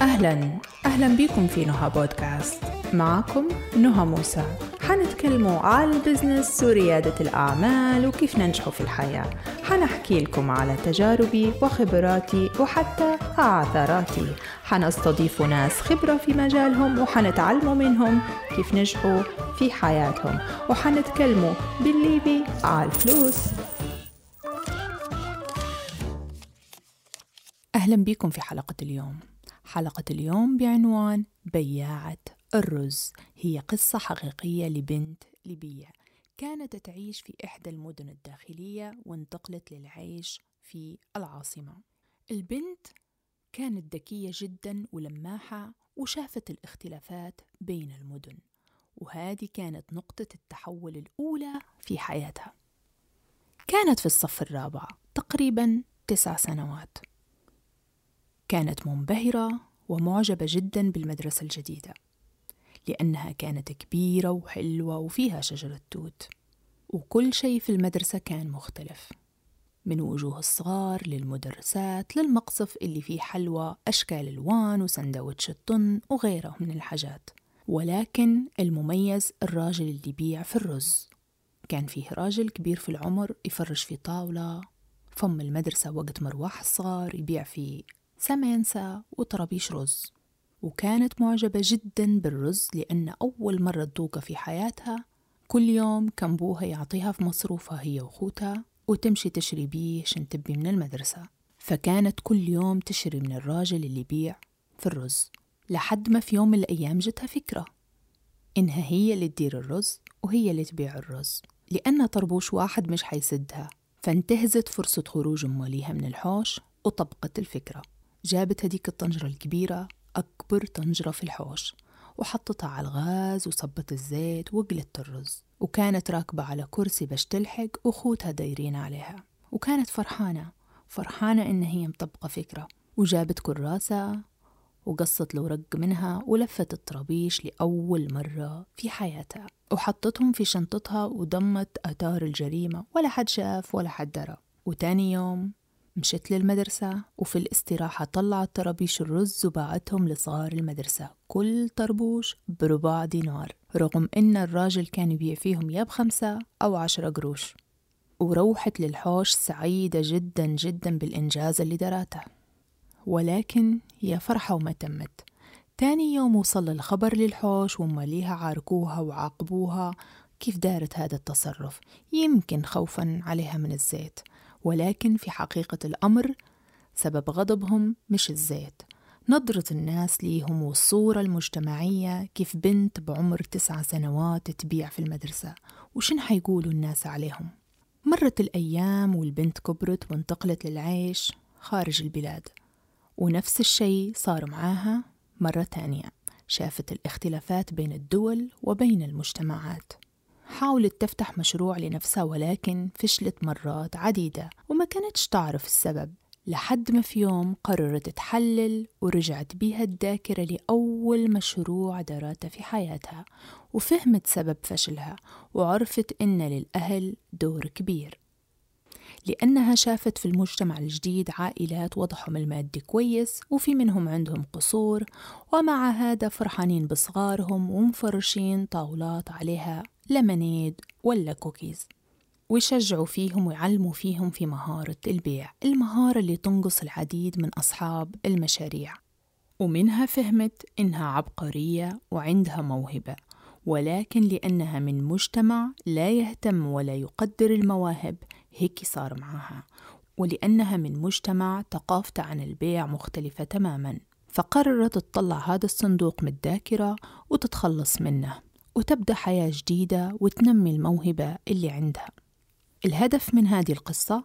أهلا. أهلا بكم في نهى بودكاست. معكم نهى موسى. حنتكلموا على البزنس وريادة الأعمال وكيف ننجحوا في الحياة. حنحكي لكم على تجاربي وخبراتي وحتى عثراتي حنستضيف ناس خبرة في مجالهم وحنتعلموا منهم كيف نجحوا في حياتهم. وحنتكلموا بالليبي على الفلوس. أهلا بكم في حلقة اليوم. حلقة اليوم بعنوان بياعة الرز. هي قصة حقيقية لبنت ليبية. كانت تعيش في إحدى المدن الداخلية وانتقلت للعيش في العاصمة. البنت كانت ذكية جدا ولماحة وشافت الاختلافات بين المدن وهذه كانت نقطة التحول الأولى في حياتها. كانت في الصف الرابع تقريبا تسع سنوات. كانت منبهرة ومعجبة جدا بالمدرسة الجديدة لأنها كانت كبيرة وحلوة وفيها شجرة توت وكل شيء في المدرسة كان مختلف من وجوه الصغار للمدرسات للمقصف اللي فيه حلوى أشكال ألوان وسندوتش الطن وغيره من الحاجات ولكن المميز الراجل اللي يبيع في الرز كان فيه راجل كبير في العمر يفرش في طاولة فم المدرسة وقت مروح الصغار يبيع في سمنسة وطرابيش رز. وكانت معجبة جدا بالرز لأن أول مرة تذوقه في حياتها كل يوم كان بوها يعطيها في مصروفها هي وخوتها وتمشي تشري بيه عشان تبي من المدرسة. فكانت كل يوم تشري من الراجل اللي يبيع في الرز لحد ما في يوم من الأيام جتها فكرة إنها هي اللي تدير الرز وهي اللي تبيع الرز لأن طربوش واحد مش حيسدها. فانتهزت فرصة خروج أماليها من الحوش وطبقت الفكرة. جابت هديك الطنجرة الكبيرة أكبر طنجرة في الحوش وحطتها على الغاز وصبت الزيت وقلت الرز. وكانت راكبة على كرسي باش تلحق وخوتها دايرين عليها. وكانت فرحانة فرحانة إن هي مطبقة فكرة. وجابت كراسة وقصت الورق منها ولفت الطرابيش لأول مرة في حياتها. وحطتهم في شنطتها وضمت آثار الجريمة ولا حد شاف ولا حد درى. وتاني يوم مشت للمدرسة وفي الاستراحة طلعت طرابيش الرز وباعتهم لصغار المدرسة. كل طربوش بربع دينار رغم إن الراجل كان يبيع فيهم يا بخمسة أو عشرة قروش. وروحت للحوش سعيدة جدا جدا بالإنجاز اللي دراته ولكن هي فرحة وما تمت. تاني يوم وصل الخبر للحوش وماليها عاركوها وعاقبوها. كيف دارت هذا التصرف؟ يمكن خوفا عليها من الزيت. ولكن في حقيقة الأمر سبب غضبهم مش الزيت. نظرة الناس ليهم والصورة المجتمعية كيف بنت بعمر تسع سنوات تبيع في المدرسة وشن حيقولوا الناس عليهم؟ مرت الأيام والبنت كبرت وانتقلت للعيش خارج البلاد ونفس الشيء صار معاها مرة تانية شافت الاختلافات بين الدول وبين المجتمعات. حاولت تفتح مشروع لنفسها ولكن فشلت مرات عديدة وما كانتش تعرف السبب. لحد ما في يوم قررت تحلل ورجعت بيها الذاكرة لأول مشروع دارته في حياتها وفهمت سبب فشلها وعرفت إن للأهل دور كبير. لأنها شافت في المجتمع الجديد عائلات وضعهم المادي كويس وفي منهم عندهم قصور ومع هذا فرحانين بصغارهم ومفرشين طاولات عليها. لمنيد ولا كوكيز. ويشجعوا فيهم ويعلموا فيهم في مهارة البيع المهارة اللي تنقص العديد من أصحاب المشاريع. ومنها فهمت إنها عبقرية وعندها موهبة ولكن لأنها من مجتمع لا يهتم ولا يقدر المواهب هيك صار معها ولأنها من مجتمع ثقافته عن البيع مختلفة تماما فقررت تطلع هذا الصندوق من الذاكرة وتتخلص منه. وتبدأ حياة جديدة وتنمي الموهبة اللي عندها. الهدف من هذه القصة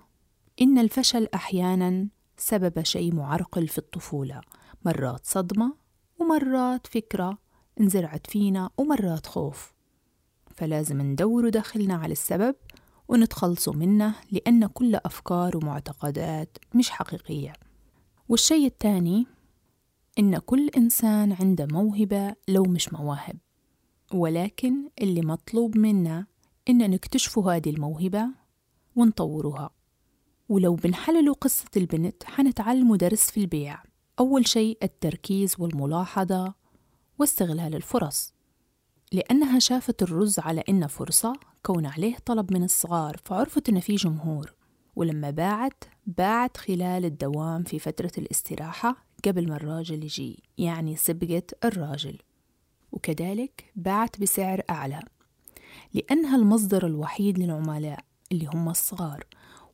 إن الفشل أحيانا سبب شيء معرقل في الطفولة. مرات صدمة ومرات فكرة انزرعت فينا ومرات خوف. فلازم ندور داخلنا على السبب ونتخلصوا منه لأن كل أفكار ومعتقدات مش حقيقية. والشيء الثاني إن كل إنسان عنده موهبة لو مش مواهب. ولكن اللي مطلوب منا إن نكتشفوا هذه الموهبة ونطوروها. ولو بنحللوا قصة البنت حنتعلموا درس في البيع. أول شيء التركيز والملاحظة واستغلال الفرص. لأنها شافت الرز على إنه فرصة كون عليه طلب من الصغار فعرفت إن في جمهور. ولما باعت باعت خلال الدوام في فترة الاستراحة قبل ما الراجل يجي يعني سبقت الراجل. وكذلك باعت بسعر أعلى لأنها المصدر الوحيد للعملاء اللي هم الصغار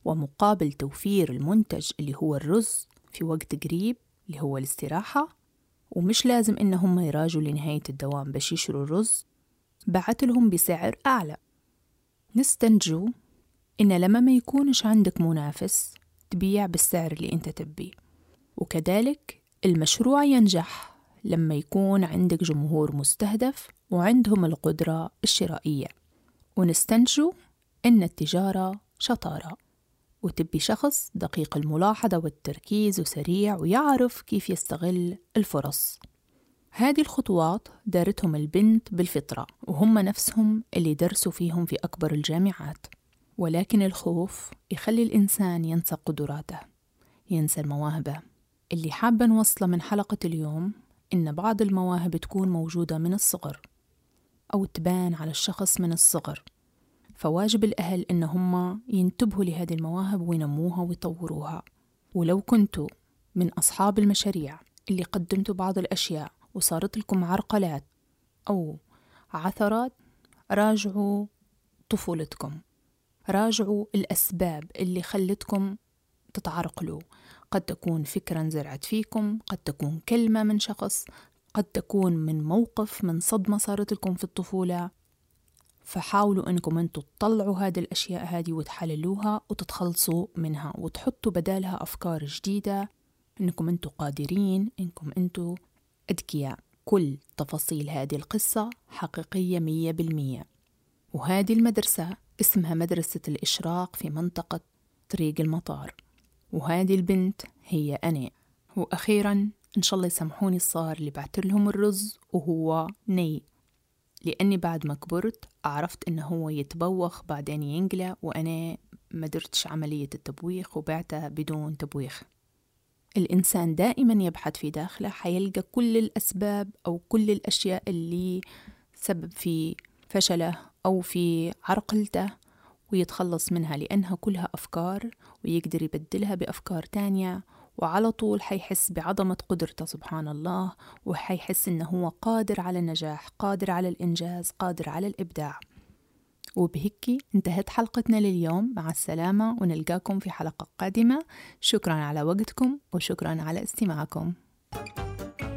ومقابل توفير المنتج اللي هو الرز في وقت قريب اللي هو الاستراحة ومش لازم إنهم يراجوا لنهاية الدوام باش يشروا الرز بعت لهم بسعر أعلى. نستنتجوا إن لما ما يكونش عندك منافس تبيع بالسعر اللي أنت تبيه وكذلك المشروع ينجح. لما يكون عندك جمهور مستهدف وعندهم القدرة الشرائية. ونستنتجوا إن التجارة شطارة. وتبي شخص دقيق الملاحظة والتركيز وسريع ويعرف كيف يستغل الفرص. هذه الخطوات دارتهم البنت بالفطرة وهم نفسهم اللي درسوا فيهم في أكبر الجامعات. ولكن الخوف يخلي الإنسان ينسى قدراته ينسى المواهب اللي حابة نوصله من حلقة اليوم. إن بعض المواهب تكون موجودة من الصغر أو تبان على الشخص من الصغر. فواجب الأهل إن هم ينتبهوا لهذه المواهب وينموها ويطوروها. ولو كنتوا من أصحاب المشاريع اللي قدمتوا بعض الأشياء وصارت لكم عرقلات أو عثرات راجعوا طفولتكم. راجعوا الأسباب اللي خلتكم تتعرقلوا. قد تكون فكرة انزرعت فيكم قد تكون كلمة من شخص قد تكون من موقف من صدمة صارت لكم في الطفولة. فحاولوا إنكم أنتم تطلعوا هذه الأشياء هذه وتحللوها وتتخلصوا منها وتحطوا بدالها أفكار جديدة. إنكم أنتم قادرين إنكم أنتم أذكياء. كل تفاصيل هذه القصة حقيقية مية بالمية. وهذه المدرسة اسمها مدرسة الإشراق في منطقة طريق المطار. وهذه البنت هي أنا وأخيرا إن شاء الله يسامحوني الصار اللي بعت لهم الرز وهو ني. لأني بعد ما كبرت عرفت إنه هو يتبوخ بعدين ينقلى وأنا ما درتش عملية التبويخ وبعته بدون تبويخ. الإنسان دائما يبحث في داخله حيلقى كل الأسباب أو كل الأشياء اللي سبب في فشله أو في عرقلته. ويتخلص منها لأنها كلها أفكار ويقدر يبدلها بأفكار تانية وعلى طول حيحس بعظمة قدرته سبحان الله وحيحس إنه هو قادر على النجاح قادر على الإنجاز قادر على الإبداع. وبهيك انتهت حلقتنا لليوم. مع السلامة ونلقاكم في حلقة قادمة. شكرا على وقتكم وشكرا على استماعكم.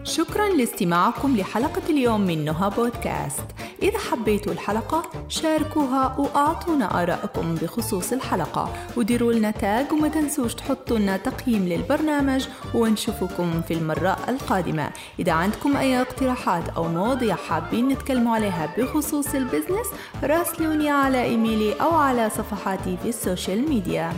شكرا لاستماعكم لحلقة اليوم من نهى بودكاست. إذا حبيتوا الحلقة شاركوها وأعطونا آراءكم بخصوص الحلقة. وديروا لنا تاج وما تنسوش تحطوا لنا تقييم للبرنامج ونشوفكم في المرة القادمة. إذا عندكم أي اقتراحات أو مواضيع حابين نتكلموا عليها بخصوص ال business راسلوني على إيميلي أو على صفحاتي في السوشيال ميديا.